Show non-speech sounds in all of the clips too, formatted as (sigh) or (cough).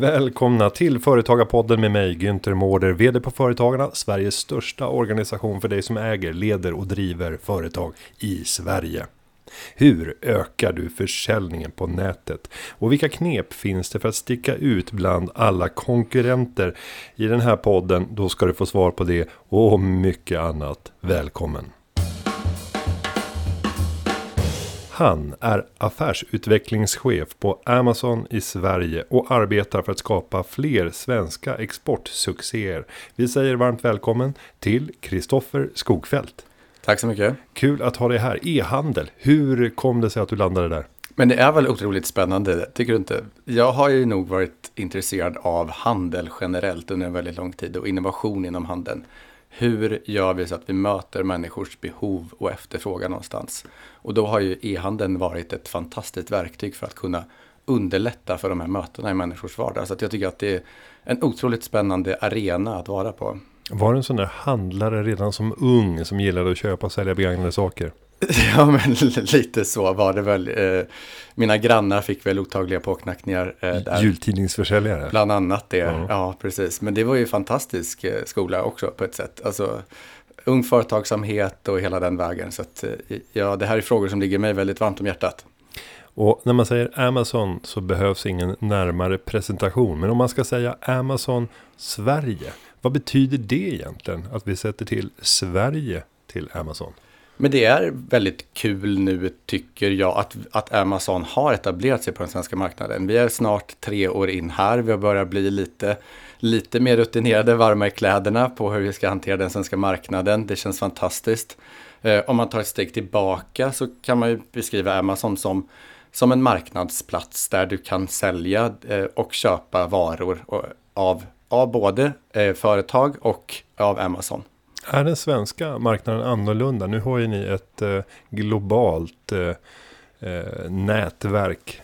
Välkomna till Företagarpodden med mig Günther Mårder, VD på Företagarna, Sveriges största organisation för dig som äger, leder och driver företag i Sverige. Hur ökar du försäljningen på nätet? Och vilka knep finns det för att sticka ut bland alla konkurrenter? I den här podden, då ska du få svar på det och mycket annat. Välkommen! Han är affärsutvecklingschef på Amazon i Sverige och arbetar för att skapa fler svenska exportsuccéer. Vi säger varmt välkommen till Kristoffer Skogfält. Tack så mycket. Kul att ha dig här. E-handel, hur kom det sig att du landade där? Men det är väl otroligt spännande, tycker du inte? Jag har ju nog varit intresserad av handel generellt under en väldigt lång tid och innovation inom handeln. Hur gör vi så att vi möter människors behov och efterfrågan någonstans? Och då har ju e-handeln varit ett fantastiskt verktyg för att kunna underlätta för de här mötena i människors vardag. Så jag tycker att det är en otroligt spännande arena att vara på. Var du en sån där handlare redan som ung som gillade att köpa och sälja begagnade saker? (laughs) Ja, men lite så var det väl. Eh, mina grannar fick väl otagliga påknackningar. Eh, där. Jultidningsförsäljare? Bland annat det, ja. ja. precis. Men det var ju fantastisk eh, skola också på ett sätt. Alltså, ung företagsamhet och hela den vägen. Så att, ja, det här är frågor som ligger mig väldigt varmt om hjärtat. Och när man säger Amazon så behövs ingen närmare presentation. Men om man ska säga Amazon Sverige, vad betyder det egentligen? Att vi sätter till Sverige till Amazon? Men det är väldigt kul nu tycker jag att, att Amazon har etablerat sig på den svenska marknaden. Vi är snart tre år in här. Vi har börjat bli lite, lite mer rutinerade, varma i kläderna på hur vi ska hantera den svenska marknaden. Det känns fantastiskt. Eh, om man tar ett steg tillbaka så kan man ju beskriva Amazon som, som en marknadsplats där du kan sälja eh, och köpa varor av, av både eh, företag och av Amazon. Är den svenska marknaden annorlunda? Nu har ju ni ett eh, globalt eh, eh, nätverk.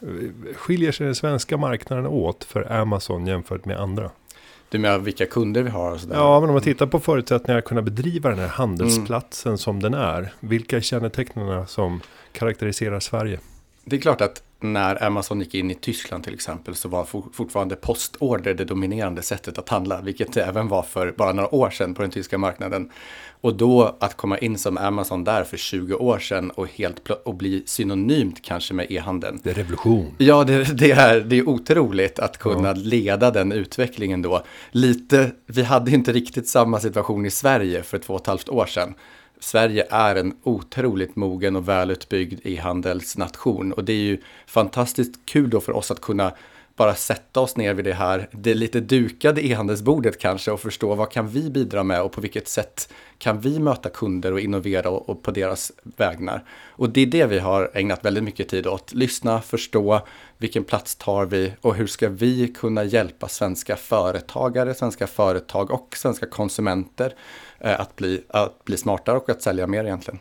Skiljer sig den svenska marknaden åt för Amazon jämfört med andra? Du menar vilka kunder vi har? Och sådär. Ja, men om man tittar på förutsättningar att kunna bedriva den här handelsplatsen mm. som den är. Vilka kännetecknen som karaktäriserar Sverige? Det är klart att när Amazon gick in i Tyskland till exempel så var fortfarande postorder det dominerande sättet att handla, vilket det även var för bara några år sedan på den tyska marknaden. Och då att komma in som Amazon där för 20 år sedan och helt och bli synonymt kanske med e-handeln. Det är revolution. Ja, det, det, är, det är otroligt att kunna ja. leda den utvecklingen då. Lite, vi hade inte riktigt samma situation i Sverige för två och ett halvt år sedan. Sverige är en otroligt mogen och välutbyggd e-handelsnation och det är ju fantastiskt kul då för oss att kunna bara sätta oss ner vid det här, det lite dukade e-handelsbordet kanske och förstå vad kan vi bidra med och på vilket sätt kan vi möta kunder och innovera och, och på deras vägnar. Och det är det vi har ägnat väldigt mycket tid åt. Lyssna, förstå, vilken plats tar vi och hur ska vi kunna hjälpa svenska företagare, svenska företag och svenska konsumenter att, bli, att bli smartare och att sälja mer egentligen.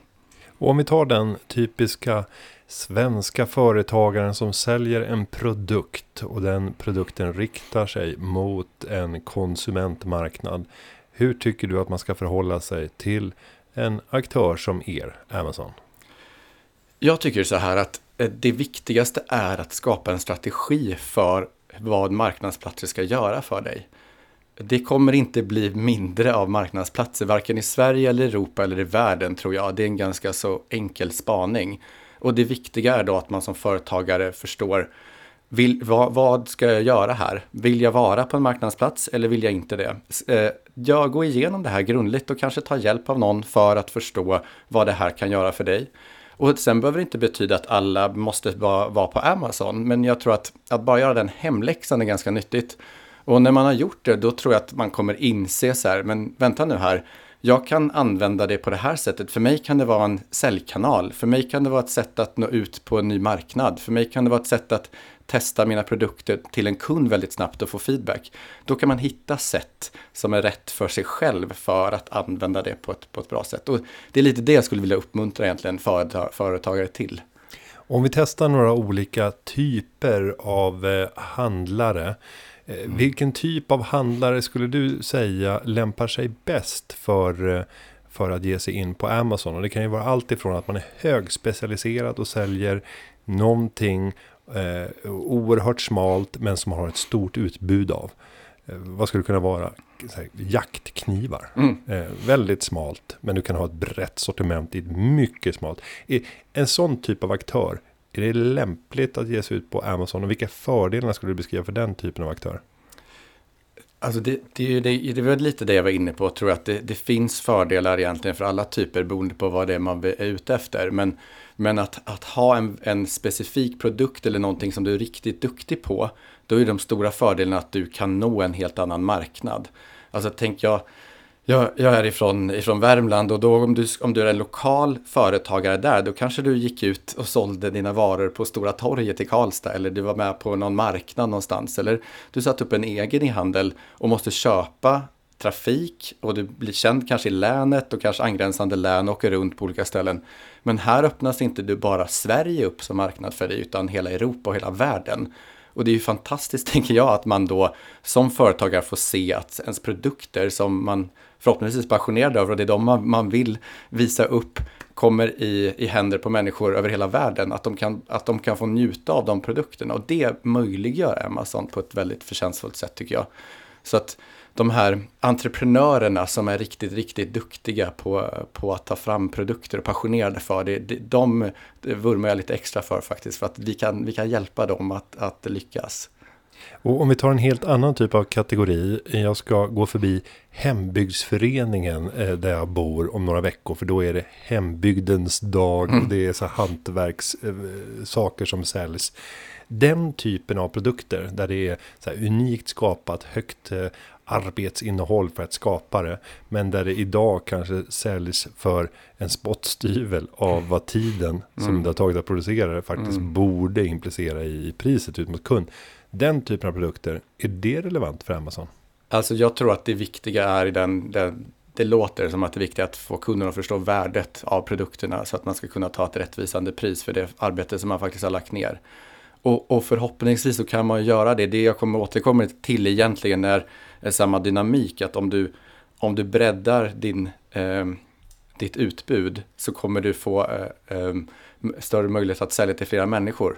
Och om vi tar den typiska svenska företagaren som säljer en produkt och den produkten riktar sig mot en konsumentmarknad. Hur tycker du att man ska förhålla sig till en aktör som er, Amazon? Jag tycker så här att eh, det viktigaste är att skapa en strategi för vad marknadsplatser ska göra för dig. Det kommer inte bli mindre av marknadsplatser, varken i Sverige eller Europa eller i världen tror jag. Det är en ganska så enkel spaning. Och det viktiga är då att man som företagare förstår vill, vad, vad, ska jag göra här? Vill jag vara på en marknadsplats eller vill jag inte det? Eh, jag går igenom det här grundligt och kanske ta hjälp av någon för att förstå vad det här kan göra för dig. Och sen behöver det inte betyda att alla måste vara, vara på Amazon, men jag tror att, att bara göra den hemläxan är ganska nyttigt. Och när man har gjort det, då tror jag att man kommer inse så här, men vänta nu här, jag kan använda det på det här sättet. För mig kan det vara en säljkanal. För mig kan det vara ett sätt att nå ut på en ny marknad. För mig kan det vara ett sätt att testa mina produkter till en kund väldigt snabbt och få feedback. Då kan man hitta sätt som är rätt för sig själv för att använda det på ett, på ett bra sätt. Och det är lite det jag skulle vilja uppmuntra egentligen företagare till. Om vi testar några olika typer av eh, handlare. Mm. Vilken typ av handlare skulle du säga lämpar sig bäst för, eh, för att ge sig in på Amazon? Och det kan ju vara allt ifrån att man är högspecialiserad och säljer någonting Eh, oerhört smalt men som har ett stort utbud av. Eh, vad skulle det kunna vara? Här, jaktknivar. Mm. Eh, väldigt smalt men du kan ha ett brett sortiment i ett mycket smalt. En sån typ av aktör. Är det lämpligt att ge sig ut på Amazon och vilka fördelar skulle du beskriva för den typen av aktör? Alltså det, det, det, det var lite det jag var inne på, tror jag att det, det finns fördelar egentligen för alla typer beroende på vad det är man är ute efter. Men, men att, att ha en, en specifik produkt eller någonting som du är riktigt duktig på, då är de stora fördelarna att du kan nå en helt annan marknad. Alltså tänk jag, jag, jag är ifrån, ifrån Värmland och då om du, om du är en lokal företagare där, då kanske du gick ut och sålde dina varor på Stora torget i Karlstad eller du var med på någon marknad någonstans eller du satte upp en egen e-handel och måste köpa trafik och du blir känd kanske i länet och kanske angränsande län och åker runt på olika ställen. Men här öppnas inte du bara Sverige upp som marknad för dig utan hela Europa och hela världen. Och det är ju fantastiskt, (laughs) tänker jag, att man då som företagare får se att ens produkter som man förhoppningsvis passionerade över och det är de man, man vill visa upp kommer i, i händer på människor över hela världen. Att de, kan, att de kan få njuta av de produkterna och det möjliggör Amazon på ett väldigt förtjänstfullt sätt tycker jag. Så att de här entreprenörerna som är riktigt, riktigt duktiga på, på att ta fram produkter och passionerade för det, de, de vurmar jag lite extra för faktiskt, för att vi kan, vi kan hjälpa dem att, att lyckas. Och om vi tar en helt annan typ av kategori. Jag ska gå förbi hembygdsföreningen eh, där jag bor om några veckor. För då är det hembygdens dag. Mm. Och det är så hantverkssaker eh, som säljs. Den typen av produkter där det är så unikt skapat, högt eh, arbetsinnehåll för att skapa det. Men där det idag kanske säljs för en spottstyvel av vad tiden som mm. det har tagit att producera det faktiskt mm. borde implicera i priset ut mot kund. Den typen av produkter, är det relevant för Amazon? Alltså jag tror att det viktiga är i den, den det låter som att det är viktigt att få kunderna att förstå värdet av produkterna så att man ska kunna ta ett rättvisande pris för det arbete som man faktiskt har lagt ner. Och, och förhoppningsvis så kan man göra det. Det jag kommer återkomma till egentligen är, är samma dynamik. Att om du, om du breddar din, eh, ditt utbud så kommer du få eh, eh, större möjlighet att sälja till flera människor.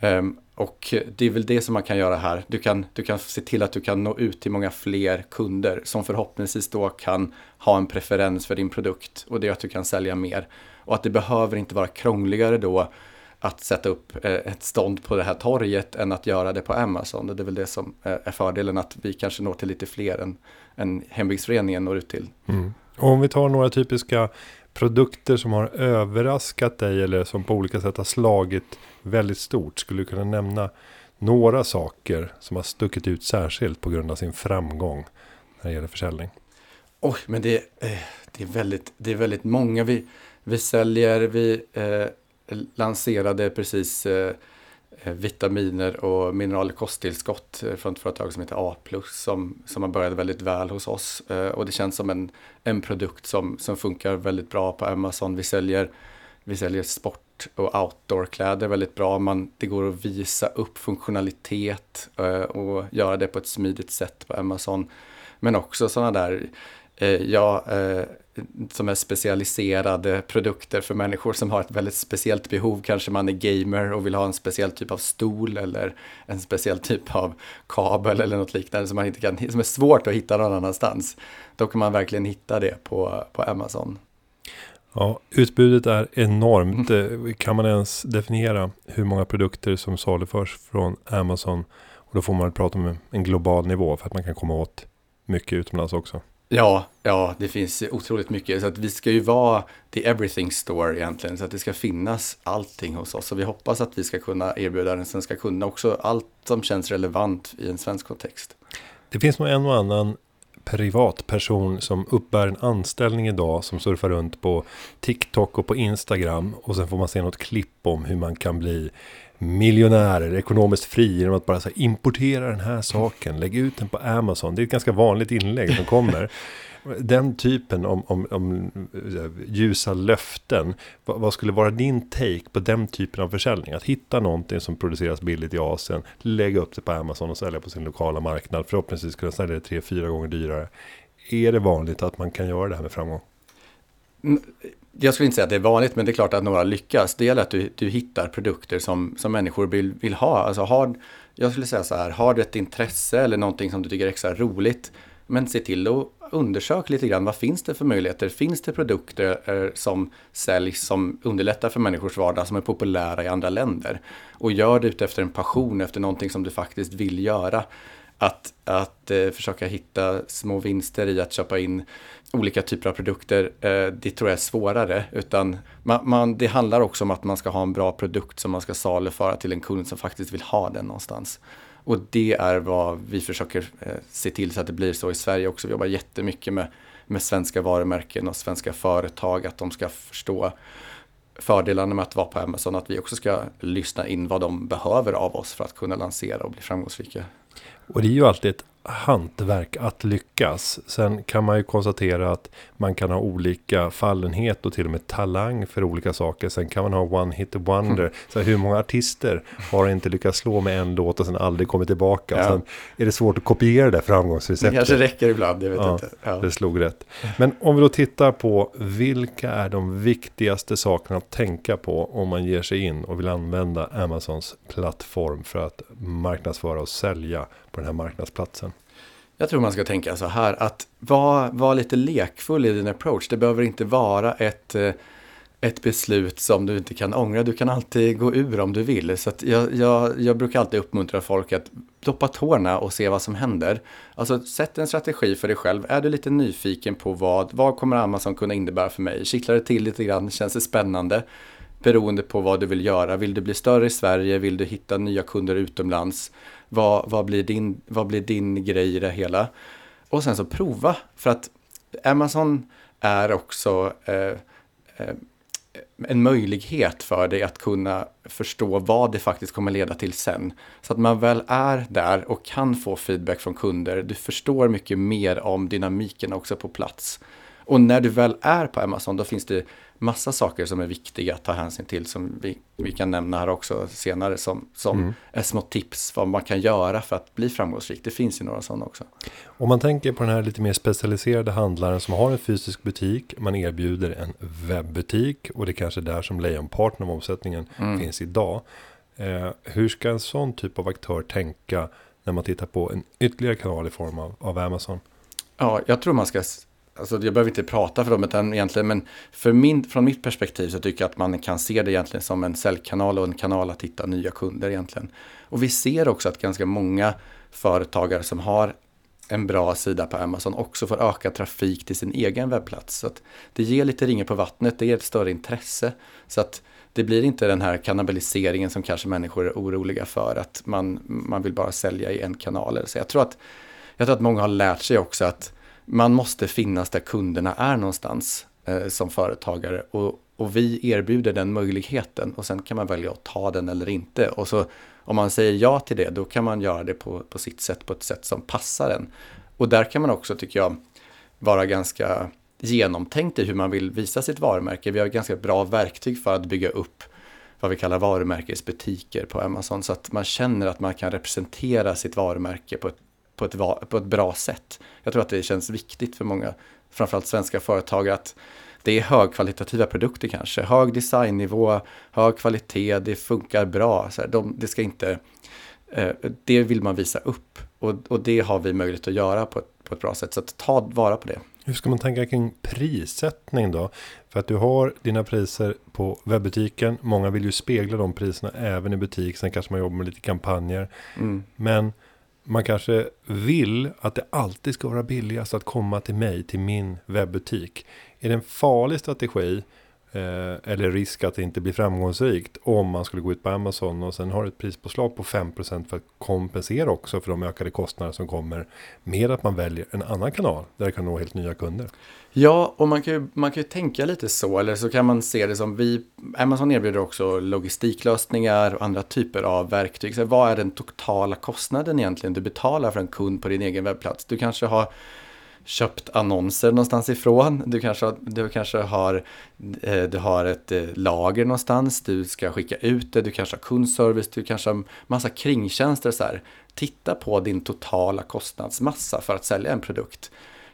Ehm, och det är väl det som man kan göra här. Du kan, du kan se till att du kan nå ut till många fler kunder som förhoppningsvis då kan ha en preferens för din produkt och det är att du kan sälja mer. Och att det behöver inte vara krångligare då att sätta upp eh, ett stånd på det här torget än att göra det på Amazon. Det är väl det som eh, är fördelen att vi kanske når till lite fler än, än hembygdsföreningen når ut till. Mm. Och om vi tar några typiska produkter som har överraskat dig eller som på olika sätt har slagit väldigt stort. Skulle du kunna nämna några saker som har stuckit ut särskilt på grund av sin framgång när det gäller försäljning? Oj, men det, eh, det, är, väldigt, det är väldigt många. Vi, vi säljer, vi eh, lanserade precis eh, eh vitaminer och mineralkosttillskott eh, från ett företag som heter A+, som, som har börjat väldigt väl hos oss. Eh, och det känns som en, en produkt som, som funkar väldigt bra på Amazon. Vi säljer, vi säljer sport och outdoorkläder väldigt bra. Man, det går att visa upp funktionalitet eh, och göra det på ett smidigt sätt på Amazon. Men också sådana där, eh, ja, eh, som är specialiserade produkter för människor som har ett väldigt speciellt behov. Kanske man är gamer och vill ha en speciell typ av stol eller en speciell typ av kabel eller något liknande som, man inte kan, som är svårt att hitta någon annanstans. Då kan man verkligen hitta det på, på Amazon. Ja, utbudet är enormt. Mm. Kan man ens definiera hur många produkter som saluförs från Amazon? Och då får man prata om en global nivå för att man kan komma åt mycket utomlands också. Ja, ja, det finns otroligt mycket. Så att vi ska ju vara the everything store egentligen. Så att det ska finnas allting hos oss. Och vi hoppas att vi ska kunna erbjuda den svenska kunden också allt som känns relevant i en svensk kontext. Det finns nog en och annan privatperson som uppbär en anställning idag som surfar runt på TikTok och på Instagram. Och sen får man se något klipp om hur man kan bli miljonärer, ekonomiskt fri genom att bara så här, importera den här saken, lägga ut den på Amazon. Det är ett ganska vanligt inlägg som kommer. (laughs) Den typen om, om, om eh, ljusa löften. Vad, vad, skulle vara din take på den typen av försäljning? Att hitta någonting som produceras billigt i Asien, lägga upp det på Amazon och sälja på sin lokala marknad. Förhoppningsvis kunna sälja det tre, fyra gånger dyrare. Är det vanligt att man kan göra det här med framgång? Jag skulle inte säga att det är vanligt, men det är klart att några lyckas. Det gäller att du, du hittar produkter som, som människor vill, vill ha. Alltså har, jag skulle säga så här, har du ett intresse eller någonting som du tycker är extra roligt, men se till att undersöka lite grann, vad finns det för möjligheter? Finns det produkter eh, som säljs som underlättar för människors vardag, som är populära i andra länder? Och gör det efter en passion, efter någonting som du faktiskt vill göra. Att, att eh, försöka hitta små vinster i att köpa in olika typer av produkter, eh, det tror jag är svårare. Utan man, man, det handlar också om att man ska ha en bra produkt som man ska saluföra till en kund som faktiskt vill ha den någonstans. Och det är vad vi försöker eh, se till så att det blir så i Sverige också. Vi jobbar jättemycket med, med svenska varumärken och svenska företag, att de ska förstå fördelarna med att vara på Amazon, att vi också ska lyssna in vad de behöver av oss för att kunna lansera och bli framgångsrika. Och det är ju alltid ett hantverk att lyckas. Sen kan man ju konstatera att man kan ha olika fallenhet och till och med talang för olika saker. Sen kan man ha one hit wonder. Mm. Så hur många artister har inte lyckats slå med en låt och sen aldrig kommit tillbaka. Ja. Sen är det svårt att kopiera det framgångsreceptet. Det kanske räcker ibland, jag vet ja, inte. Ja. Det slog rätt. Men om vi då tittar på vilka är de viktigaste sakerna att tänka på om man ger sig in och vill använda Amazons plattform för att marknadsföra och sälja på den här marknadsplatsen? Jag tror man ska tänka så här att var, var lite lekfull i din approach. Det behöver inte vara ett, eh, ett beslut som du inte kan ångra. Du kan alltid gå ur om du vill. Så jag, jag, jag brukar alltid uppmuntra folk att doppa tårna och se vad som händer. Alltså sätt en strategi för dig själv. Är du lite nyfiken på vad, vad kommer Amazon kunna innebära för mig? Kittlar det till lite grann? Känns det spännande? Beroende på vad du vill göra. Vill du bli större i Sverige? Vill du hitta nya kunder utomlands? Vad, vad, blir din, vad blir din grej i det hela? Och sen så prova. För att Amazon är också eh, eh, en möjlighet för dig att kunna förstå vad det faktiskt kommer leda till sen. Så att man väl är där och kan få feedback från kunder. Du förstår mycket mer om dynamiken också på plats. Och när du väl är på Amazon, då finns det massa saker som är viktiga att ta hänsyn till som vi, vi kan nämna här också senare som, som mm. är små tips vad man kan göra för att bli framgångsrik. Det finns ju några sådana också. Om man tänker på den här lite mer specialiserade handlaren som har en fysisk butik, man erbjuder en webbutik och det är kanske där som lejonparten av omsättningen mm. finns idag. Eh, hur ska en sån typ av aktör tänka när man tittar på en ytterligare kanal i form av, av Amazon? Ja, jag tror man ska Alltså jag behöver inte prata för dem utan egentligen, men för min, från mitt perspektiv så tycker jag att man kan se det egentligen som en säljkanal och en kanal att hitta nya kunder egentligen. Och vi ser också att ganska många företagare som har en bra sida på Amazon också får ökad trafik till sin egen webbplats. Så att det ger lite ringar på vattnet, det ger ett större intresse. Så att det blir inte den här kannibaliseringen som kanske människor är oroliga för, att man, man vill bara sälja i en kanal. Så jag tror, att, jag tror att många har lärt sig också att man måste finnas där kunderna är någonstans eh, som företagare. Och, och vi erbjuder den möjligheten och sen kan man välja att ta den eller inte. Och så om man säger ja till det, då kan man göra det på, på sitt sätt, på ett sätt som passar en. Och där kan man också, tycker jag, vara ganska genomtänkt i hur man vill visa sitt varumärke. Vi har ganska bra verktyg för att bygga upp vad vi kallar varumärkesbutiker på Amazon så att man känner att man kan representera sitt varumärke på ett på ett, på ett bra sätt. Jag tror att det känns viktigt för många, framförallt svenska företag, att det är högkvalitativa produkter kanske. Hög designnivå, hög kvalitet, det funkar bra. Så här, de, det ska inte... Eh, det vill man visa upp. Och, och det har vi möjlighet att göra på ett, på ett bra sätt. Så att ta vara på det. Hur ska man tänka kring prissättning då? För att du har dina priser på webbutiken. Många vill ju spegla de priserna även i butik. Sen kanske man jobbar med lite kampanjer. Mm. Men man kanske vill att det alltid ska vara billigast att komma till mig, till min webbutik. Är det en farlig strategi eh, Eh, eller risk att det inte blir framgångsrikt om man skulle gå ut på Amazon och sen har ett prispåslag på 5% för att kompensera också för de ökade kostnader som kommer med att man väljer en annan kanal där det kan nå helt nya kunder. Ja, och man kan, ju, man kan ju tänka lite så, eller så kan man se det som vi, Amazon erbjuder också logistiklösningar och andra typer av verktyg. Så vad är den totala kostnaden egentligen du betalar för en kund på din egen webbplats? Du kanske har köpt annonser någonstans ifrån. Du kanske, du kanske har, eh, du har ett eh, lager någonstans, du ska skicka ut det, du kanske har kundservice, du kanske har massa kringtjänster. Så här. Titta på din totala kostnadsmassa för att sälja en produkt.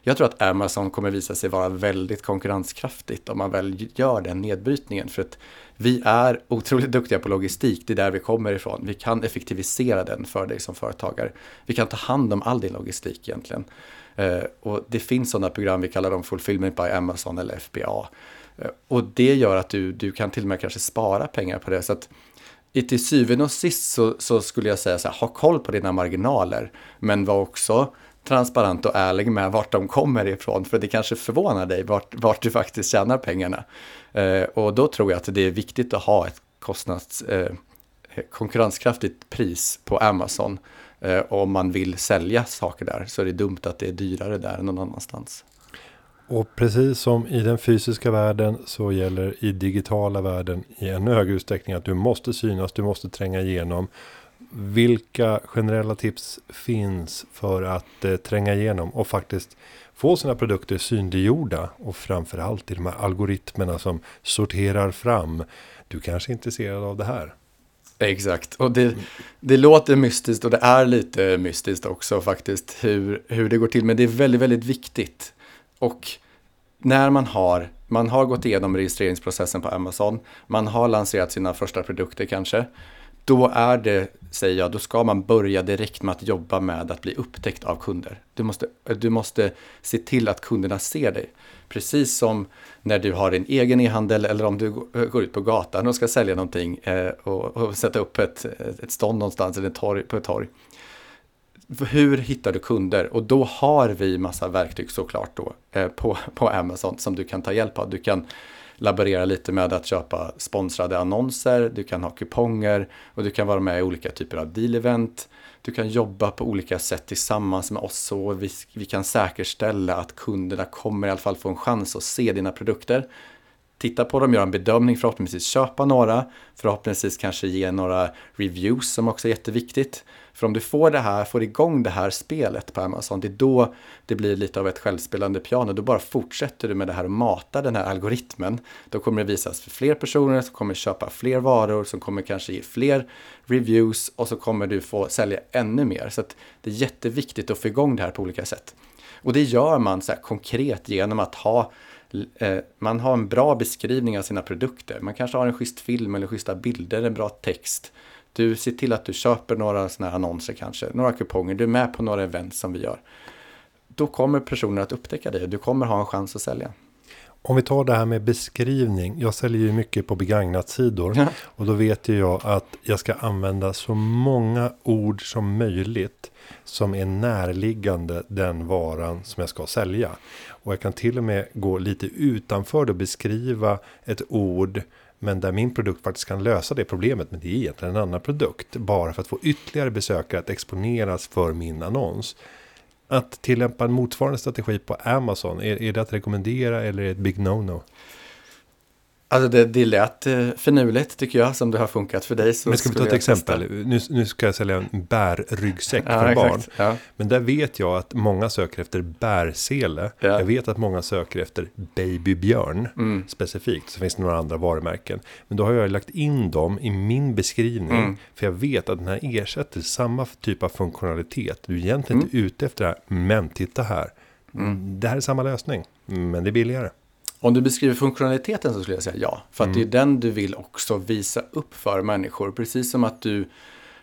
Jag tror att Amazon kommer visa sig vara väldigt konkurrenskraftigt om man väl gör den nedbrytningen. För att vi är otroligt duktiga på logistik, det är där vi kommer ifrån. Vi kan effektivisera den för dig som företagare. Vi kan ta hand om all din logistik egentligen. Eh, och det finns sådana program, vi kallar dem Fulfillment by Amazon eller FBA. Eh, och det gör att du, du kan till och med kanske spara pengar på det. Så att till syvende och sist så, så skulle jag säga så här, ha koll på dina marginaler. Men var också transparent och ärlig med vart de kommer ifrån. För det kanske förvånar dig vart, vart du faktiskt tjänar pengarna. Eh, och då tror jag att det är viktigt att ha ett kostnads, eh, konkurrenskraftigt pris på Amazon. Eh, om man vill sälja saker där så är det dumt att det är dyrare där än någon annanstans. Och precis som i den fysiska världen så gäller i digitala världen i ännu högre utsträckning att du måste synas, du måste tränga igenom. Vilka generella tips finns för att eh, tränga igenom och faktiskt få sina produkter synliggjorda och framförallt i de här algoritmerna som sorterar fram. Du kanske är intresserad av det här. Exakt, och det, det låter mystiskt och det är lite mystiskt också faktiskt hur, hur det går till. Men det är väldigt, väldigt viktigt. Och när man har, man har gått igenom registreringsprocessen på Amazon, man har lanserat sina första produkter kanske, då är det, säger jag, då ska man börja direkt med att jobba med att bli upptäckt av kunder. Du måste, du måste se till att kunderna ser dig. Precis som när du har din egen e-handel eller om du går eh, ut på gatan och ska sälja någonting eh, och, och, sätta upp ett, ett stånd någonstans eller ett torg, på ett torg. Hur hittar du kunder? Och då har vi massa verktyg såklart då eh, på, på Amazon som du kan ta hjälp av. Du kan laborera lite med att köpa sponsrade annonser, du kan ha kuponger och du kan vara med i olika typer av deal-event. Du kan jobba på olika sätt tillsammans med oss så vi, vi kan säkerställa att kunderna kommer i alla fall få en chans att se dina produkter. Titta på dem, göra en bedömning, förhoppningsvis köpa några, förhoppningsvis kanske ge några reviews som också är jätteviktigt. För om du får det här, får igång det här spelet på Amazon, det är då det blir lite av ett självspelande piano. Då bara fortsätter du med det här och matar den här algoritmen. Då kommer det visas för fler personer som kommer köpa fler varor, som kommer kanske ge fler reviews och så kommer du få sälja ännu mer. Så det är jätteviktigt att få igång det här på olika sätt. Och det gör man så konkret genom att ha Eh, man har en bra beskrivning av sina produkter. Man kanske har en schysst film eller schyssta bilder, en bra text. Du ser till att du köper några sådana här annonser kanske, några kuponger, du är med på några event som vi gör. Då kommer personer att upptäcka dig och du kommer ha en chans att sälja. Om vi tar det här med beskrivning. Jag säljer ju mycket på begagnat sidor. Ja. Och då vet ju jag att jag ska använda så många ord som möjligt. Som är närliggande den varan som jag ska sälja. Och jag kan till och med gå lite utanför och beskriva ett ord men där min produkt faktiskt kan lösa det problemet. Men det är egentligen en annan produkt. Bara för att få ytterligare besökare att exponeras för min annons. Att tillämpa en motsvarande strategi på Amazon. Är, är det att rekommendera eller är det ett big no-no? Alltså det, det lät eh, finurligt tycker jag, som det har funkat för dig. Men ska vi ta ett exempel? Nu, nu ska jag sälja en bärryggsäck ja, för barn. Ja. Men där vet jag att många söker efter bärsele. Ja. Jag vet att många söker efter babybjörn mm. specifikt. Så finns det några andra varumärken. Men då har jag lagt in dem i min beskrivning. Mm. För jag vet att den här ersätter samma typ av funktionalitet. Du är egentligen mm. inte ute efter det här. Men titta här. Mm. Det här är samma lösning. Men det är billigare. Om du beskriver funktionaliteten så skulle jag säga ja. För att mm. det är den du vill också visa upp för människor. Precis som att du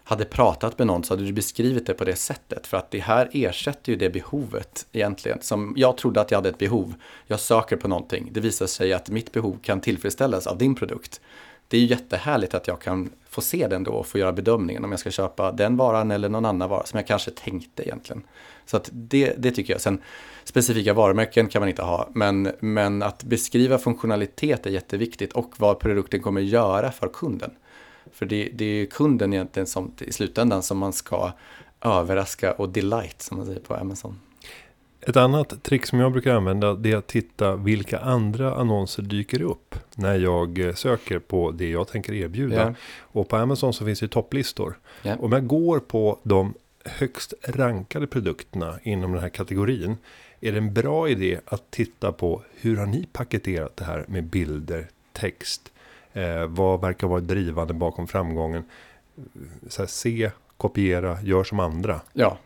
hade pratat med någon så hade du beskrivit det på det sättet. För att det här ersätter ju det behovet egentligen. Som jag trodde att jag hade ett behov. Jag söker på någonting. Det visar sig att mitt behov kan tillfredsställas av din produkt. Det är ju jättehärligt att jag kan få se den då och få göra bedömningen om jag ska köpa den varan eller någon annan vara som jag kanske tänkte egentligen. Så att det, det tycker jag. Sen specifika varumärken kan man inte ha, men, men att beskriva funktionalitet är jätteviktigt och vad produkten kommer göra för kunden. För det, det är kunden egentligen som i slutändan som man ska överraska och delight som man säger på Amazon. Ett annat trick som jag brukar använda det är att titta vilka andra annonser dyker upp när jag eh, söker på det jag tänker erbjuda. Yeah. Och på Amazon så finns det topplistor. Yeah. Om jag går på de högst rankade produkterna inom den här kategorin är det en bra idé att titta på hur har ni paketerat det här med bilder, text, eh, vad verkar vara drivande bakom framgången. Så här, se, kopiera, gör som andra. Ja,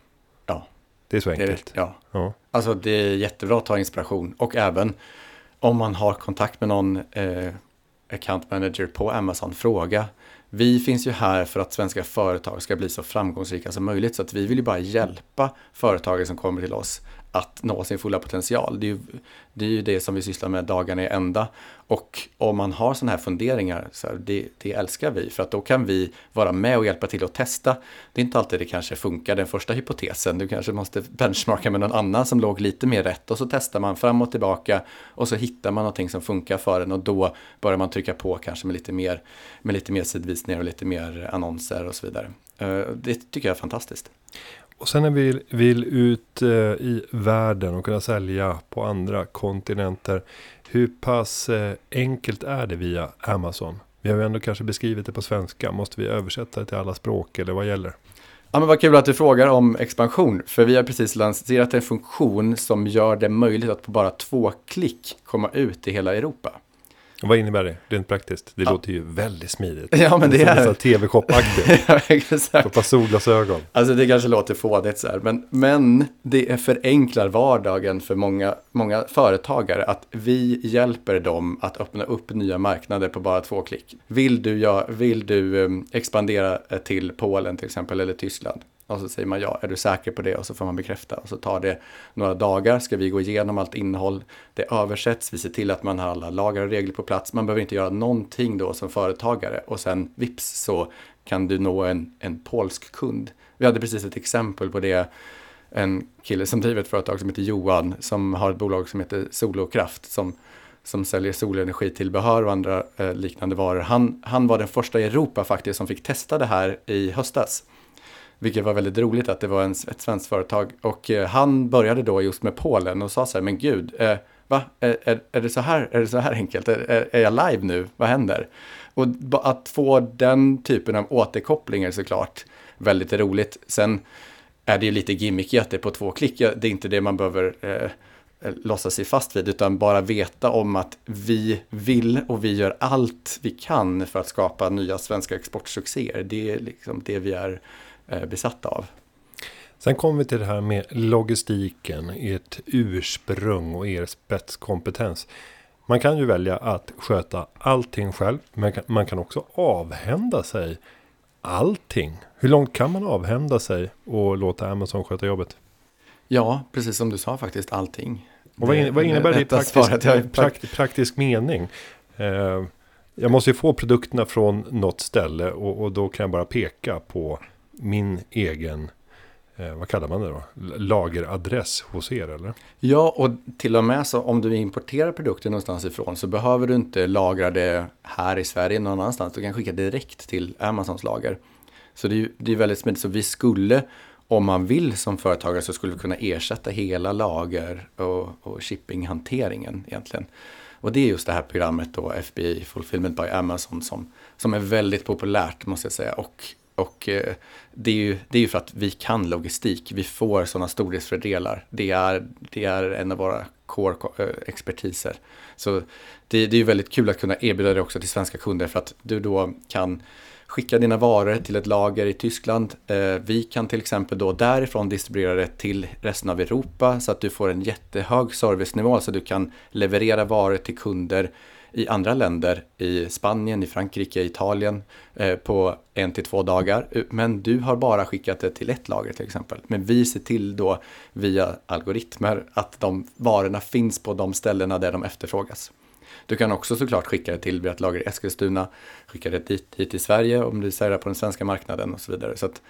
ja. Det är så Det är, enkelt. ja. Ja. Alltså det är jättebra att ta inspiration och även om man har kontakt med någon eh, account manager på Amazon, fråga. Vi finns ju här för att svenska företag ska bli så framgångsrika som möjligt så att vi vill ju bara hjälpa företagare som kommer till oss att nå sin fulla potential. Det är ju det, är ju det som vi sysslar med dagarna i ända. Och om man har sådana här funderingar, så här, det, det älskar vi. För att då kan vi vara med och hjälpa till att testa. Det är inte alltid det kanske funkar, den första hypotesen. Du kanske måste benchmarka med någon annan som låg lite mer rätt. Och så testar man fram och tillbaka. Och så hittar man någonting som funkar för en. Och då börjar man trycka på kanske med lite mer, med lite mer sidvisningar och lite mer annonser och så vidare. Eh, det tycker jag är fantastiskt. Och sen när vi vill ut eh, i världen och kunna sälja på andra kontinenter. Hur pass eh, enkelt är det via Amazon? Vi har ju ändå kanske beskrivit det på svenska. Måste vi översätta det till alla språk eller vad gäller? Ja, men vad kul att du frågar om expansion, för vi har precis lanserat en funktion som gör det möjligt att på bara två klick komma ut i hela Europa. Vad innebär det rent praktiskt? Det Ja. låter ju väldigt smidigt. Ja, men det är är- nästan tv-shop-aktigt. (laughs) Ja, Exakt. Ett par solglasögon. Alltså det kanske låter fånigt så här, men, men det förenklar vardagen för många, många företagare att vi hjälper dem att öppna upp nya marknader på bara två klick. Vill du, ja, vill du um, expandera eh, till Polen till exempel eller Tyskland? Och så säger man ja, är du säker på det? Och så får man bekräfta. Och så tar det några dagar, ska vi gå igenom allt innehåll. Det översätts, vi ser till att man har alla lagar och regler på plats. Man behöver inte göra någonting då som företagare. Och sen vips så kan du nå en, en polsk kund. Vi hade precis ett exempel på det. En kille som driver ett företag som heter Johan som har ett bolag som heter Solokraft som, som säljer solenergitillbehör och andra eh, liknande varor. Han, han var den första i Europa faktiskt som fick testa det här i höstas. Vilket var väldigt roligt att det var en, ett svenskt företag. Och eh, han började då just med Polen och sa så här, men gud, eh, va? Är, är, är, det så här, är det så här enkelt? Är, är, är jag live nu? Vad händer? Och att få den typen av återkoppling är såklart väldigt roligt. Sen är det ju lite gimmicky att det är på två klick. Det är inte det man behöver eh, eh, låsa sig fast vid, utan bara veta om att vi vill och vi gör allt vi kan för att skapa nya svenska exportsuccéer. Det är liksom det vi är eh, besatta av. Sen kommer vi till det här med logistiken, ert ursprung och er spetskompetens. Man kan ju välja att sköta allting själv, men man kan också avhända sig allting. Hur långt kan man avhända sig och låta Amazon sköta jobbet? Ja, precis som du sa faktiskt, allting. Och vad, in, vad innebär det i praktisk, prakt, praktisk mening? Eh, jag måste ju få produkterna från något ställe och, och då kan jag bara peka på min egen, eh, vad kallar man det då? Lageradress hos er eller? Ja, och till och med så om du importerar produkter någonstans ifrån så behöver du inte lagra det här i Sverige någon annanstans. Du kan skicka direkt till Amazons lager. Så det är ju det är väldigt smidigt. Så vi skulle, om man vill som företagare, så skulle vi kunna ersätta hela lager och, och shippinghanteringen egentligen. Och det är just det här programmet då, FBI Fulfillment by Amazon, som, som är väldigt populärt måste jag säga. Och, och eh, det, är ju, det är ju för att vi kan logistik. Vi får sådana storleksfördelar. Det är, det är en av våra core-expertiser. Eh, så det, det är ju väldigt kul att kunna erbjuda det också till svenska kunder för att du då kan skicka dina varor till ett lager i Tyskland. Eh, vi kan till exempel då därifrån distribuera det till resten av Europa så att du får en jättehög servicenivå så att du kan leverera varor till kunder i andra länder, i Spanien, i Frankrike, i Italien eh, på en till två dagar. Eh, men du har bara skickat det till ett lager till exempel. Men vi ser till då via algoritmer att de varorna finns på de ställena där de efterfrågas. Du kan också såklart skicka det till ett lager i Eskilstuna, skicka det dit, hit till Sverige om du säljer på den svenska marknaden och så vidare. Så att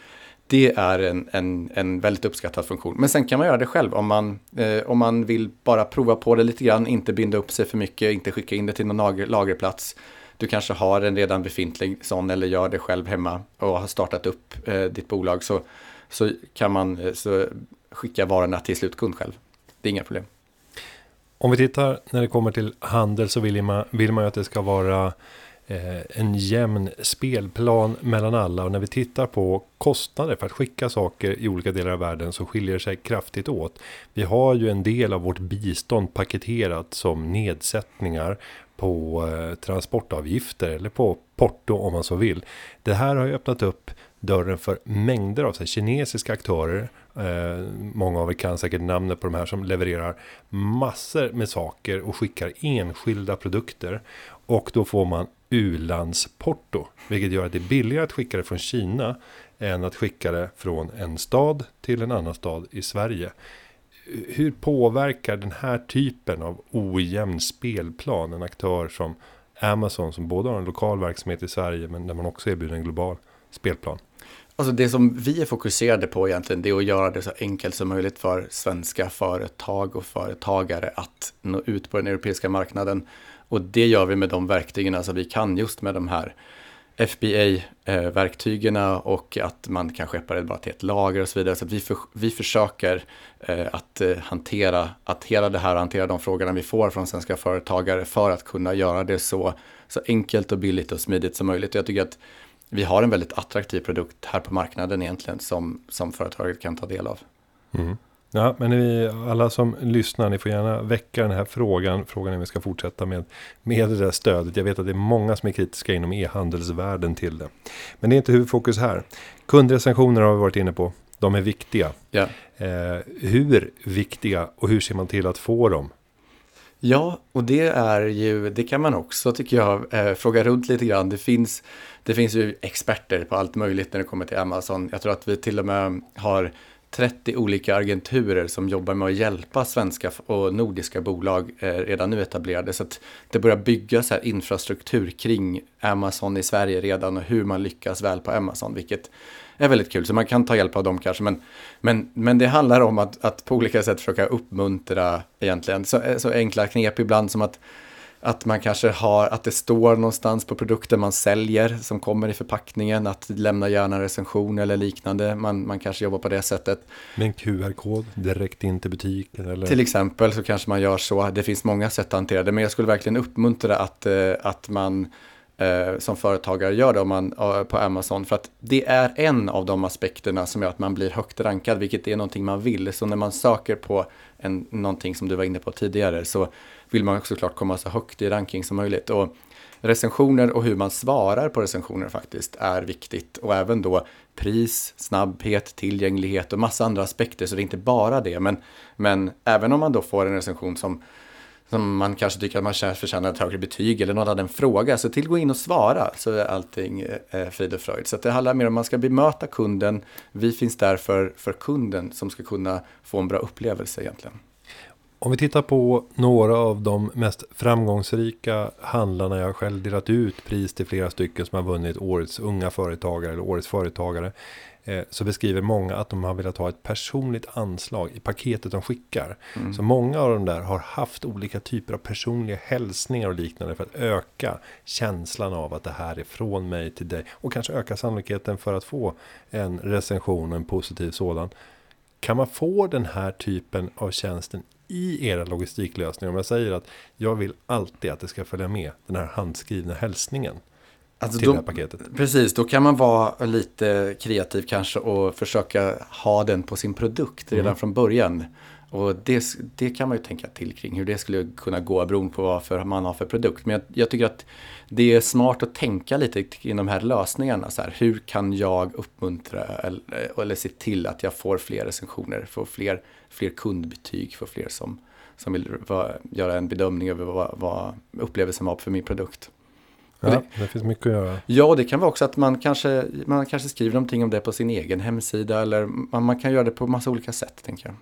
det är en, en, en väldigt uppskattad funktion. Men sen kan man göra det själv om man, eh, om man vill bara prova på det lite grann, inte binda upp sig för mycket, inte skicka in det till någon lager, lagerplats. Du kanske har en redan befintlig sån eller gör det själv hemma och har startat upp eh, ditt bolag så, så kan man eh, så skicka varorna till slutkund själv. Det är inga problem. Om vi tittar när det kommer till handel så vill man, vill man ju att det ska vara Eh, en jämn spelplan mellan alla. Och när vi tittar på kostnader för att skicka saker i olika delar av världen så skiljer det sig kraftigt åt. Vi har ju en del av vårt bistånd paketerat som nedsättningar på eh, transportavgifter eller på porto om man så vill. Det här har ju öppnat upp dörren för mängder av så här, kinesiska aktörer. Eh, många av er kan säkert namnet på de här som levererar massor med saker och skickar enskilda produkter. Och då får man u-landsporto, vilket gör att det är billigare att skicka det från Kina än att skicka det från en stad till en annan stad i Sverige. Hur påverkar den här typen av ojämn spelplan en aktör som Amazon som både har en lokal verksamhet i Sverige men där man också erbjuder en global spelplan? Alltså det som vi är fokuserade på egentligen det är att göra det så enkelt som möjligt för svenska företag och företagare att nå ut på den europeiska marknaden. Och det gör vi med de verktygen alltså vi kan just med de här FBA-verktygen och att man kan skeppa det bara till ett lager och så vidare. Så vi, för, vi försöker eh, att eh, hantera, att hela det här och hantera de frågorna vi får från svenska företagare för att kunna göra det så, så enkelt och billigt och smidigt som möjligt. Jag tycker att vi har en väldigt attraktiv produkt här på marknaden egentligen som, som företaget kan ta del av. Mm. Ja, men ni, alla som lyssnar, ni får gärna väcka den här frågan. Frågan är om vi ska fortsätta med, med det där stödet. Jag vet att det är många som är kritiska inom e-handelsvärlden till det. Men det är inte huvudfokus här. Kundrecensioner har vi varit inne på. De är viktiga. Ja. Eh, hur viktiga och hur ser man till att få dem? Ja, och det är ju, det kan man också tycker jag eh, fråga runt lite grann. Det finns, det finns ju experter på allt möjligt när det kommer till Amazon. Jag tror att vi till och med har 30 olika agenturer som jobbar med att hjälpa svenska och nordiska bolag eh, redan nu etablerade. Så att det börjar byggas här infrastruktur kring Amazon i Sverige redan och hur man lyckas väl på Amazon, vilket är väldigt kul. Så man kan ta hjälp av dem kanske. Men, men, men det handlar om att, att på olika sätt försöka uppmuntra egentligen. Så, så enkla knep ibland som att att man kanske har, att det står någonstans på produkten man säljer som kommer i förpackningen, att lämna gärna recension eller liknande. Man, man kanske jobbar på det sättet. Med en QR-kod direkt in till butiken eller? Till exempel så kanske man gör så. Det finns många sätt att hantera det, men jag skulle verkligen uppmuntra att, eh, att man eh, som företagare gör det om man, eh, på Amazon. För att det är en av de aspekterna som gör att man blir högt rankad, vilket är någonting man vill. Så när man söker på en, någonting som du var inne på tidigare så vill man såklart komma så högt i ranking som möjligt. Och recensioner och hur man svarar på recensioner faktiskt är viktigt. Och även då pris, snabbhet, tillgänglighet och massa andra aspekter. Så det är inte bara det. Men, men även om man då får en recension som som man kanske tycker att man förtjänar ett högre betyg eller någon hade en fråga. Så till gå in och svara så är allting eh, frid och fröjd. Så det handlar mer om att man ska bemöta kunden. Vi finns där för, för kunden som ska kunna få en bra upplevelse egentligen. Om vi tittar på några av de mest framgångsrika handlarna jag har själv delat ut pris till flera stycken som har vunnit årets unga företagare eller årets företagare. Eh, så beskriver många att de har velat ha ett personligt anslag i paketet de skickar. Mm. Så många av de där har haft olika typer av personliga hälsningar och liknande för att öka känslan av att det här är från mig till dig. Och kanske öka sannolikheten för att få en recension och en positiv sådan. Kan man få den här typen av tjänsten i era logistiklösningar? Om jag säger att jag vill alltid att det ska följa med den här handskrivna hälsningen. Alltså till då, det här paketet. Precis, då kan man vara lite kreativ kanske och försöka ha den på sin produkt redan mm. från början. Och det, det kan man ju tänka till kring hur det skulle kunna gå beroende på vad för man har för produkt. Men jag, jag, tycker att det är smart att tänka lite kring de här lösningarna. Så här, hur kan jag uppmuntra eller, eller se till att jag får fler recensioner, får fler, fler kundbetyg, får fler som, som vill va, göra en bedömning över vad, vad upplevelsen var för min produkt. Ja, det, det, finns mycket att göra. Ja, det kan vara också att man kanske, man kanske skriver någonting om det på sin egen hemsida eller man, man kan göra det på massa olika sätt, tänker jag.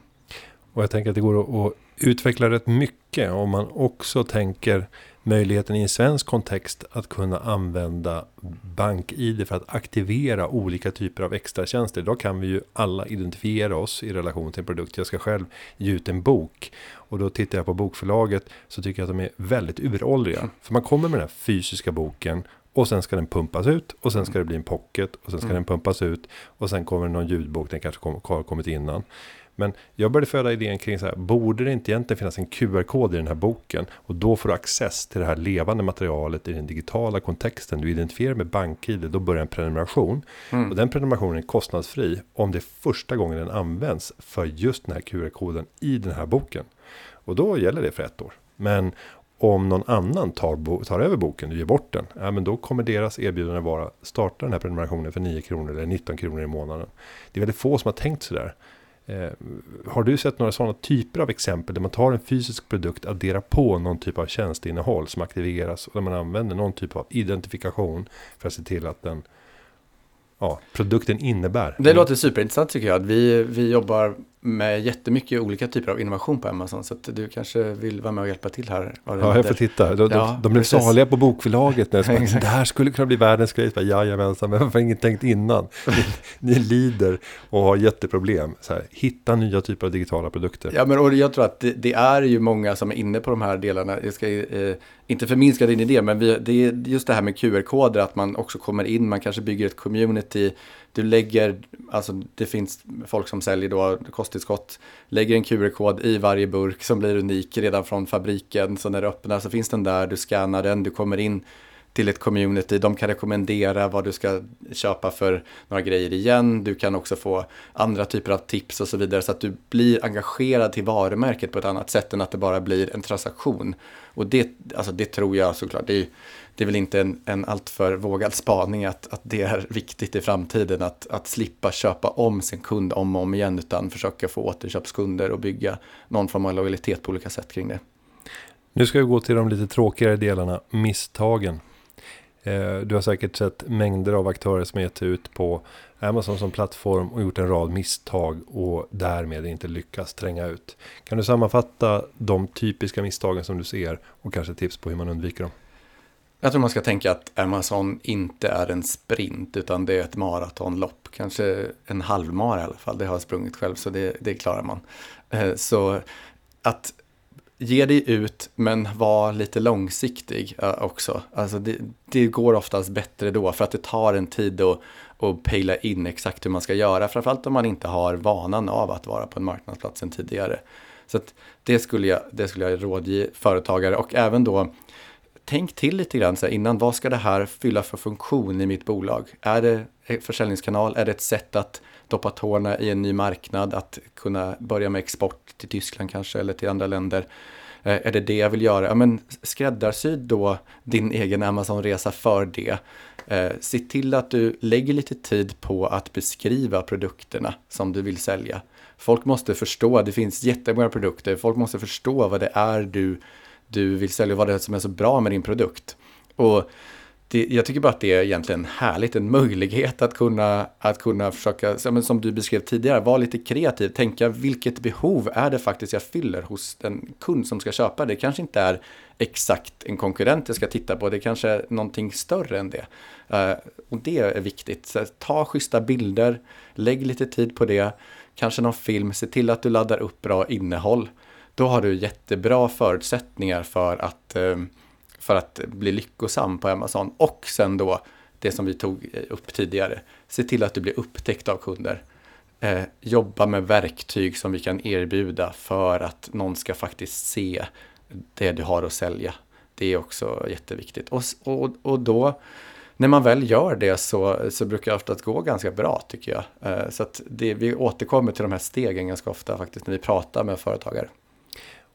Och jag tänker att det går att, utveckla rätt mycket om man också tänker möjligheten i en svensk kontext att kunna använda BankID för att aktivera olika typer av extra tjänster. Idag kan vi ju alla identifiera oss i relation till en produkt. Jag ska själv ge ut en bok och då tittar jag på bokförlaget så tycker jag att de är väldigt uråldriga. För man kommer med den här fysiska boken och sen ska den pumpas ut och sen ska det bli en pocket och sen ska mm. den pumpas ut och sen kommer någon ljudbok, den kanske har kommit innan. Men jag började föda idén kring så här, borde det inte egentligen finnas en QR-kod i den här boken? Och då får du access till det här levande materialet i den digitala kontexten. Du identifierar med BankID, då börjar en prenumeration. Mm. Och den prenumerationen är kostnadsfri om det är första gången den används för just den här QR-koden i den här boken. Och då gäller det för ett år. Men om någon annan tar, tar över boken och ger bort den, ja, men då kommer deras erbjudande vara starta den här prenumerationen för 9 kronor eller 19 kronor i månaden. Det är väldigt få som har tänkt sådär. Eh, har du sett några sådana typer av exempel där man tar en fysisk produkt, adderar på någon typ av tjänsteinnehåll som aktiveras och där man använder någon typ av identifikation för att se till att den ja, produkten innebär. Det låter superintressant tycker jag. Vi, vi jobbar med jättemycket olika typer av innovation på Amazon. Så att du kanske vill vara med och hjälpa till här. Ja, jag får titta. De, ja, de, blev saliga på bokförlaget. När bara, (laughs) det här skulle kunna bli världens grej. Jajamensan, men varför har ingen tänkt innan? Ni, ni lider och har jätteproblem. Så här, hitta nya typer av digitala produkter. Ja, men och jag tror att det, det, är ju många som är inne på de här delarna. Jag ska eh, inte förminska din idé, men vi, det är just det här med QR-koder. Att man också kommer in, man kanske bygger ett community du lägger, alltså det finns folk som säljer då kosttillskott, lägger en QR-kod i varje burk som blir unik redan från fabriken. Så när du öppnar så finns den där, du scannar den, du kommer in till ett community. De kan rekommendera vad du ska köpa för några grejer igen. Du kan också få andra typer av tips och så vidare så att du blir engagerad till varumärket på ett annat sätt än att det bara blir en transaktion. Och det, alltså det tror jag såklart, det är, det är väl inte en, en alltför vågad spaning att, att det är viktigt i framtiden att, att slippa köpa om sin kund om och om igen utan försöka få återköpskunder och bygga någon form av lojalitet på olika sätt kring det. Nu ska vi gå till de lite tråkigare delarna, misstagen. Eh, du har säkert sett mängder av aktörer som gett ut på Amazon som plattform och gjort en rad misstag och därmed inte lyckats tränga ut. Kan du sammanfatta de typiska misstagen som du ser och kanske tips på hur man undviker dem? Jag tror man ska tänka att Amazon inte är en sprint utan det är ett maratonlopp. Kanske en halvmara i alla fall. Det har jag sprungit själv så det, det klarar man. Eh, så att ge dig ut men var lite långsiktig också. Alltså det, det, går oftast bättre då för att det tar en tid att, att pejla in exakt hur man ska göra. Framförallt om man inte har vanan av att vara på en marknadsplats än tidigare. Så det, skulle jag, det skulle jag rådge företagare och även då tänk till lite grann så här, innan. Vad ska det här fylla för funktion i mitt bolag? Är det eh, försäljningskanal? Är det ett sätt att doppa tårna i en ny marknad? Att kunna börja med export till Tyskland kanske eller till andra länder? Eh, är det det jag vill göra? Ja, men skräddarsy då din egen Amazon-resa för det. Eh, se till att du lägger lite tid på att beskriva produkterna som du vill sälja. Folk måste förstå, det finns jättemånga produkter, folk måste förstå vad det är du du vill sälja, vad det är som är så bra med din produkt. Och det, jag tycker bara att det är egentligen härligt, en möjlighet att kunna, att kunna försöka, som du beskrev tidigare, vara lite kreativ, tänka vilket behov är det faktiskt jag fyller hos den kund som ska köpa det. kanske inte är exakt en konkurrent jag ska titta på, det kanske är någonting större än det. Eh, och det är viktigt. Så ta schyssta bilder, lägg lite tid på det, kanske någon film, se till att du laddar upp bra innehåll då har du jättebra förutsättningar för att, eh, för att bli lyckosam på Amazon. Och sen då det som vi tog eh, upp tidigare, se till att du blir upptäckt av kunder. Eh, jobba med verktyg som vi kan erbjuda för att någon ska faktiskt se det du har att sälja. Det är också jätteviktigt. Och, och, och då, när man väl gör det så, så brukar det oftast gå ganska bra tycker jag. Eh, så att det, vi återkommer till de här stegen ganska ofta faktiskt när vi pratar med företagare.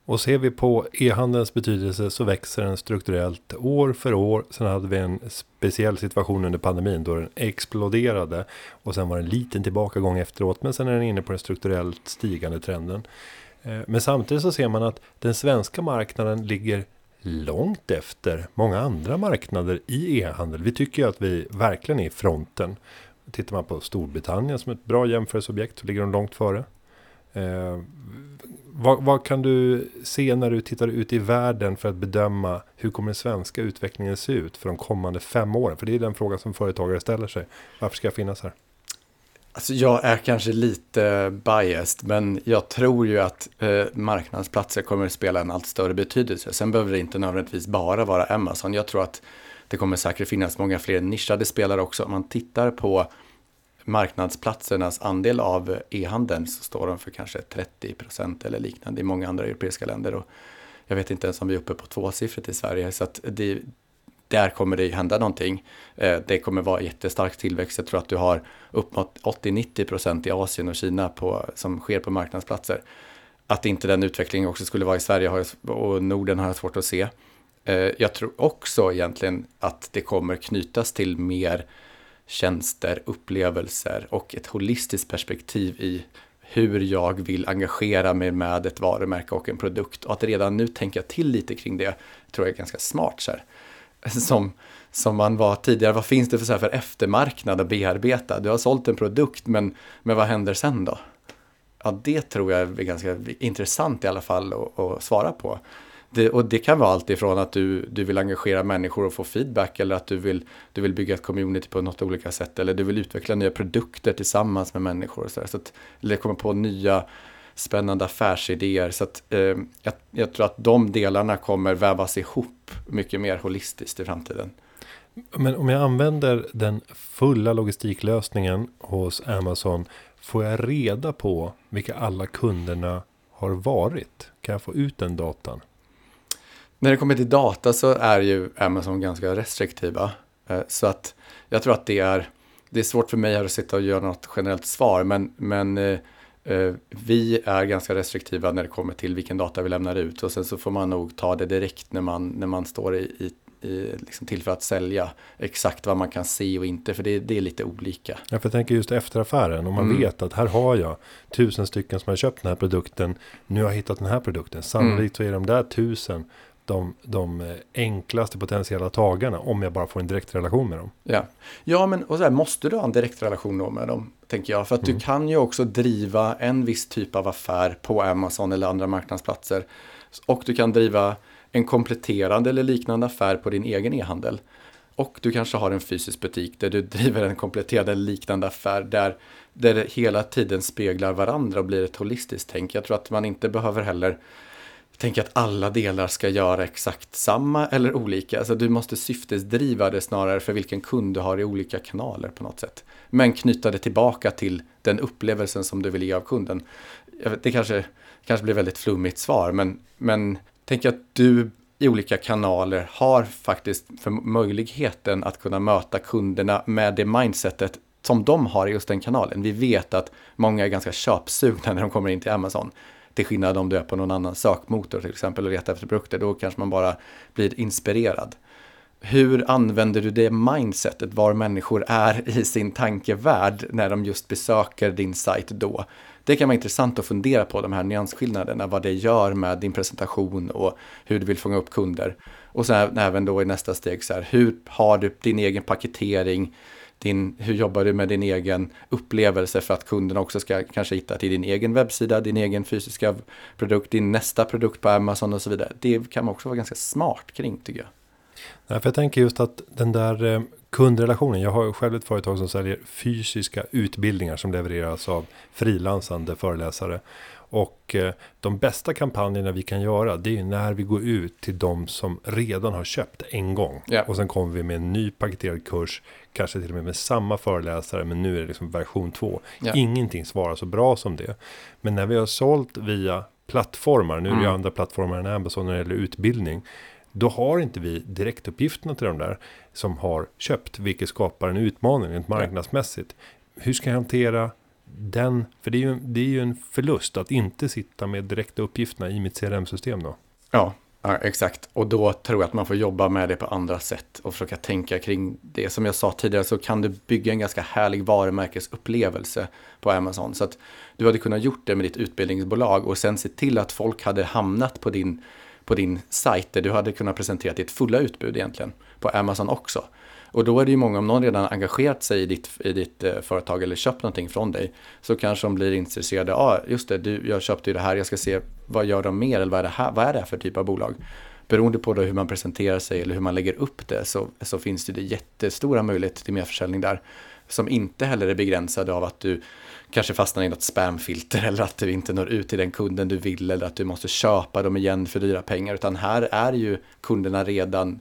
Och ser vi på e-handelns betydelse så växer den strukturellt år för år. Sen hade vi en speciell situation under pandemin då den exploderade. Och sen var det en liten tillbakagång efteråt. Men sen är den inne på den strukturellt stigande trenden. Eh, men samtidigt så ser man att den svenska marknaden ligger långt efter många andra marknader i e-handel. Vi tycker ju att vi verkligen är i fronten. Tittar man på Storbritannien som ett bra jämförelseobjekt så ligger de långt före. Eh, vad, vad, kan du se när du tittar ut i världen för att bedöma hur kommer den svenska utvecklingen se ut för de kommande fem åren? För det är den fråga som företagare ställer sig. Varför ska jag finnas här? Alltså jag är kanske lite biased, men jag tror ju att eh, marknadsplatser kommer att spela en allt större betydelse. Sen behöver det inte nödvändigtvis bara vara Amazon. Jag tror att det kommer säkert finnas många fler nischade spelare också. Om man tittar på marknadsplatsernas andel av e-handeln så står de för kanske 30 procent eller liknande i många andra europeiska länder. Och jag vet inte ens om vi är uppe på tvåsiffrigt i Sverige. Så att det, där kommer det hända någonting. Eh, det kommer vara jättestark tillväxt. Jag tror att du har upp 80-90 procent i Asien och Kina på, som sker på marknadsplatser. Att inte den utvecklingen också skulle vara i Sverige och Norden har jag svårt att se. Eh, jag tror också egentligen att det kommer knytas till mer tjänster, upplevelser och ett holistiskt perspektiv i hur jag vill engagera mig med ett varumärke och en produkt. Och att redan nu tänka till lite kring det tror jag är ganska smart. Så här. (laughs) Som, som man var tidigare, vad finns det för, så här för eftermarknad att bearbeta? Du har sålt en produkt, men, men vad händer sen då? Ja, det tror jag är ganska intressant i alla fall att, att svara på. Det, och det kan vara allt ifrån att du, du vill engagera människor och få feedback eller att du vill, du vill bygga ett community på något olika sätt eller du vill utveckla nya produkter tillsammans med människor. Och så, så att, eller komma på nya spännande affärsidéer. Så att, eh, jag, jag, tror att de delarna kommer vävas ihop mycket mer holistiskt i framtiden. Men om jag använder den fulla logistiklösningen hos Amazon, får jag reda på vilka alla kunderna har varit? Kan jag få ut den datan? När det kommer till data så är ju Amazon ganska restriktiva. Eh, så att jag tror att det är, det är svårt för mig att sitta och göra något generellt svar, men, men eh, eh, vi är ganska restriktiva när det kommer till vilken data vi lämnar ut och sen så får man nog ta det direkt när man, när man står i, i, i liksom till för att sälja exakt vad man kan se och inte, för det, det är lite olika. Ja, för jag tänker just efter affären, om man mm. vet att här har jag tusen stycken som har köpt den här produkten, nu har jag hittat den här produkten, sannolikt mm. så är de där tusen de, de eh, enklaste potentiella tagarna om jag bara får en direkt relation med dem. Ja, ja men och så här, måste du ha en direkt relation med dem? Tänker jag. För att mm. du kan ju också driva en viss typ av affär på Amazon eller andra marknadsplatser. Och du kan driva en kompletterande eller liknande affär på din egen e-handel. Och du kanske har en fysisk butik där du (laughs) driver en kompletterande eller liknande affär där, där det hela tiden speglar varandra och blir ett holistiskt tänk. Jag tror att man inte behöver heller tänka att alla delar ska göra exakt samma eller olika. Alltså du måste syftesdriva det snarare för vilken kund du har i olika kanaler på något sätt. Men knyta det tillbaka till den upplevelsen som du vill ge av kunden. Det kanske, kanske blir väldigt flummigt svar, men, men tänk att du i olika kanaler har faktiskt för möjligheten att kunna möta kunderna med det mindsetet som de har i just den kanalen. Vi vet att många är ganska köpsugna när de kommer in till Amazon. Till skillnad om du är på någon annan sökmotor till exempel och letar efter produkter. Då kanske man bara blir inspirerad. Hur använder du det mindsetet, var människor är i sin tankevärld när de just besöker din sajt då? Det kan vara intressant att fundera på de här nyansskillnaderna, vad det gör med din presentation och hur du vill fånga upp kunder. Och sen även då i nästa steg, så här, hur har du din egen paketering? Din, hur jobbar du med din egen upplevelse för att kunderna också ska kanske hitta till din egen webbsida, din egen fysiska produkt, din nästa produkt på Amazon och så vidare. Det kan man också vara ganska smart kring tycker jag. Nej, för jag tänker just att den där eh, kundrelationen. Jag har själv ett företag som säljer fysiska utbildningar som levereras av frilansande föreläsare. Och eh, de bästa kampanjerna vi kan göra det är när vi går ut till de som redan har köpt en gång. Yeah. Och sen kommer vi med en ny paketerad kurs. Kanske till och med med samma föreläsare men nu är det liksom version 2. Yeah. Ingenting svarar så bra som det. Men när vi har sålt via plattformar, nu är det mm. andra plattformar än Amazon när det gäller utbildning. Då har inte vi direktuppgifterna till de där som har köpt, vilket skapar en utmaning rent marknadsmässigt. Hur ska jag hantera den, för det är, ju, det är ju en förlust att inte sitta med direkta uppgifterna i mitt CRM-system då. Ja, ja, exakt. Och då tror jag att man får jobba med det på andra sätt och försöka tänka kring det. Som jag sa tidigare så kan du bygga en ganska härlig varumärkesupplevelse på Amazon. Så att du hade kunnat gjort det med ditt utbildningsbolag och sen se till att folk hade hamnat på din, på din sajt där du hade kunnat presentera ditt fulla utbud egentligen på Amazon också. Och då är det ju många, om någon redan engagerat sig i ditt, i ditt eh, företag eller köpt någonting från dig, så kanske de blir intresserade. Ja, ah, just det, du, jag köpte ju det här, jag ska se vad gör de mer eller vad är det här, vad är det här för typ av bolag? Beroende på då hur man presenterar sig eller hur man lägger upp det så, så finns det jättestora möjligheter till merförsäljning där. Som inte heller är begränsade av att du kanske fastnar i något spamfilter (laughs) eller att du inte når ut till den kunden du vill eller att du måste köpa dem igen för dyra pengar. Utan här är ju kunderna redan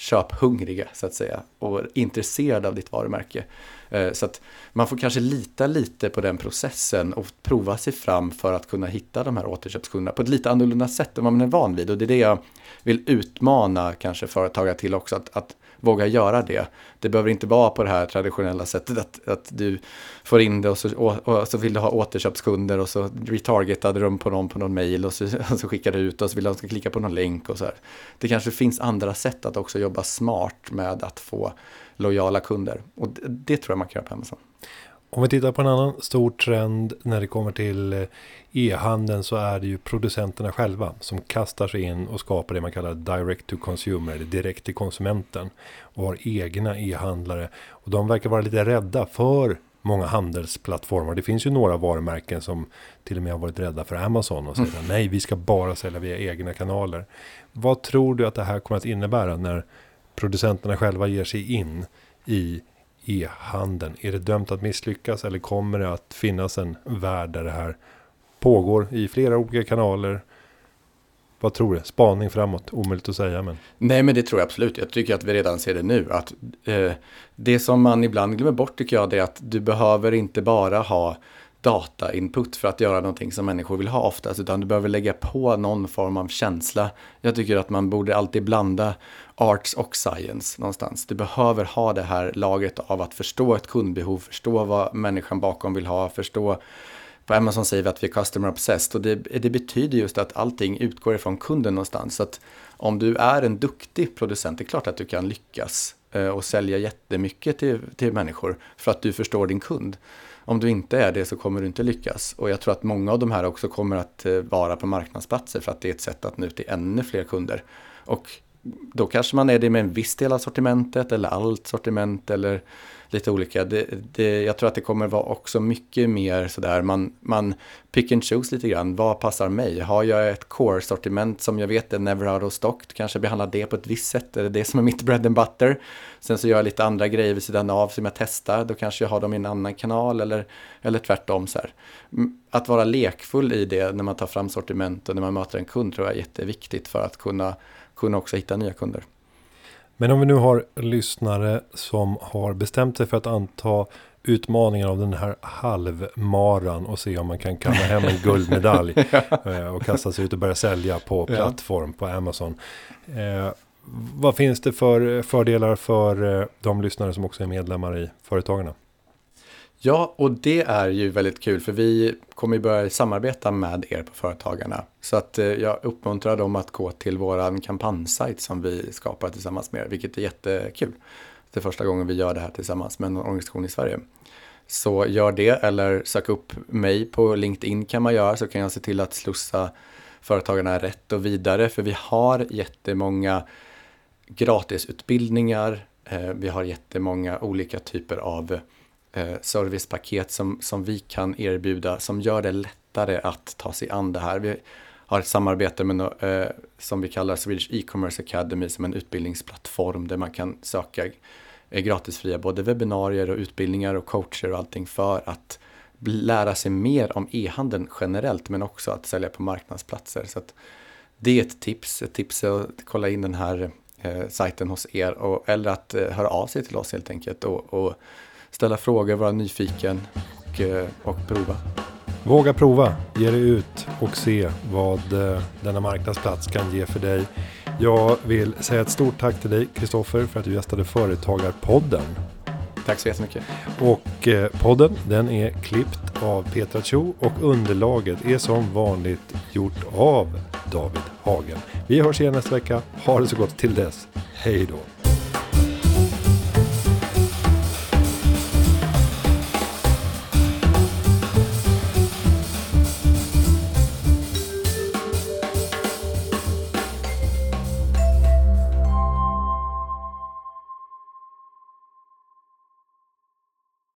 köphungriga så att säga och intresserade av ditt varumärke. Eh, så att man får kanske lita lite på den processen och prova sig fram för att kunna hitta de här återköpskunderna på ett lite annorlunda sätt än vad man är van vid. Och det är det jag vill utmana kanske företagare till också, att, att våga göra det. Det behöver inte vara på det här traditionella sättet att, att du får in det och så, och, och så vill du ha återköpskunder och så retargetade de på någon på någon mail och så, (laughs) och så skickar du ut och så vill de ska klicka på någon länk och så här. Det kanske finns andra sätt att också jobba smart med att få lojala kunder. Och det, det tror jag man kan göra på Amazon. Om vi tittar på en annan stor trend när det kommer till eh, e-handeln så är det ju producenterna själva som kastar sig in och skapar det man kallar direct to consumer, eller direkt till konsumenten. Och har egna e-handlare. Och de verkar vara lite rädda för många handelsplattformar. Det finns ju några varumärken som till och med har varit rädda för Amazon och säger mm. nej, vi ska bara sälja via egna kanaler. Vad tror du att det här kommer att innebära när producenterna själva ger sig in i e-handeln? Är det dömt att misslyckas eller kommer det att finnas en värld där det här pågår i flera olika kanaler? Vad tror du? Spaning framåt? Omöjligt att säga men. Nej men det tror jag absolut. Jag tycker att vi redan ser det nu. Att, eh, det som man ibland glömmer bort tycker jag det är att du behöver inte bara ha datainput för att göra någonting som människor vill ha oftast, utan du behöver lägga på någon form av känsla. Jag tycker att man borde alltid blanda arts och science någonstans. Du behöver ha det här lagret av att förstå ett kundbehov, förstå vad människan bakom vill ha, förstå på Amazon säger vi att vi är customer obsessed och det, det, betyder just att allting utgår ifrån kunden någonstans. Så att om du är en duktig producent, det är klart att du kan lyckas eh, och sälja jättemycket till, till människor för att du förstår din kund. Om du inte är det så kommer du inte lyckas. Och jag tror att många av de här också kommer att eh, vara på marknadsplatser för att det är ett sätt att nå ut till ännu fler kunder. Och då kanske man är det med en viss del av sortimentet eller allt sortiment eller lite olika. Det, det, jag tror att det kommer vara också mycket mer sådär, man, man pick and choose lite grann. Vad passar mig? Har jag ett core-sortiment som jag vet är never out of stock, kanske behandlar det på ett visst sätt, är det det som är mitt bread and butter? Sen så gör jag lite andra grejer vid sidan av som jag testar, då kanske jag har dem i en annan kanal eller, eller tvärtom. Så här. Mm, att vara lekfull i det när man tar fram sortiment och när man möter en kund tror jag är jätteviktigt för att kunna, kunna också hitta nya kunder. Men om vi nu har lyssnare som har bestämt sig för att anta utmaningen av den här halvmaran och se om man kan kamma hem en guldmedalj (laughs) eh, och kasta sig ut och börja sälja på plattform på Amazon. Eh, vad finns det för fördelar för eh, de lyssnare som också är medlemmar i Företagarna? Ja, och det är ju väldigt kul för vi kommer ju börja samarbeta med er på Företagarna. Så att eh, jag uppmuntrar dem att gå till våran kampanjsajt som vi skapar tillsammans med er, vilket är jättekul. Det är första gången vi gör det här tillsammans med en organisation i Sverige. Så gör det eller sök upp mig på LinkedIn kan man göra så kan jag se till att slussa företagarna rätt och vidare för vi har jättemånga gratisutbildningar. Eh, vi har jättemånga olika typer av Eh, servicepaket som, som vi kan erbjuda som gör det lättare att ta sig an det här. Vi har ett samarbete med no, eh, som vi kallar Swedish E-commerce Academy som en utbildningsplattform där man kan söka eh, gratisfria både webbinarier och utbildningar och coacher och allting för att lära sig mer om e-handeln generellt men också att sälja på marknadsplatser. Så det är ett tips. Ett tips är att kolla in den här eh, sajten hos er och, eller att eh, höra av sig till oss helt enkelt och, och ställa frågor, vara nyfiken och, eh, och prova. Våga prova, ge dig ut och se vad eh, denna marknadsplats kan ge för dig. Jag vill säga ett stort tack till dig Kristoffer för att du gästade Företagarpodden. Tack så jättemycket. Och eh, podden den är klippt av Petra Cho och underlaget är som vanligt gjort av David Hagen. Vi hörs igen nästa vecka. Ha det så gott till dess. Hej då.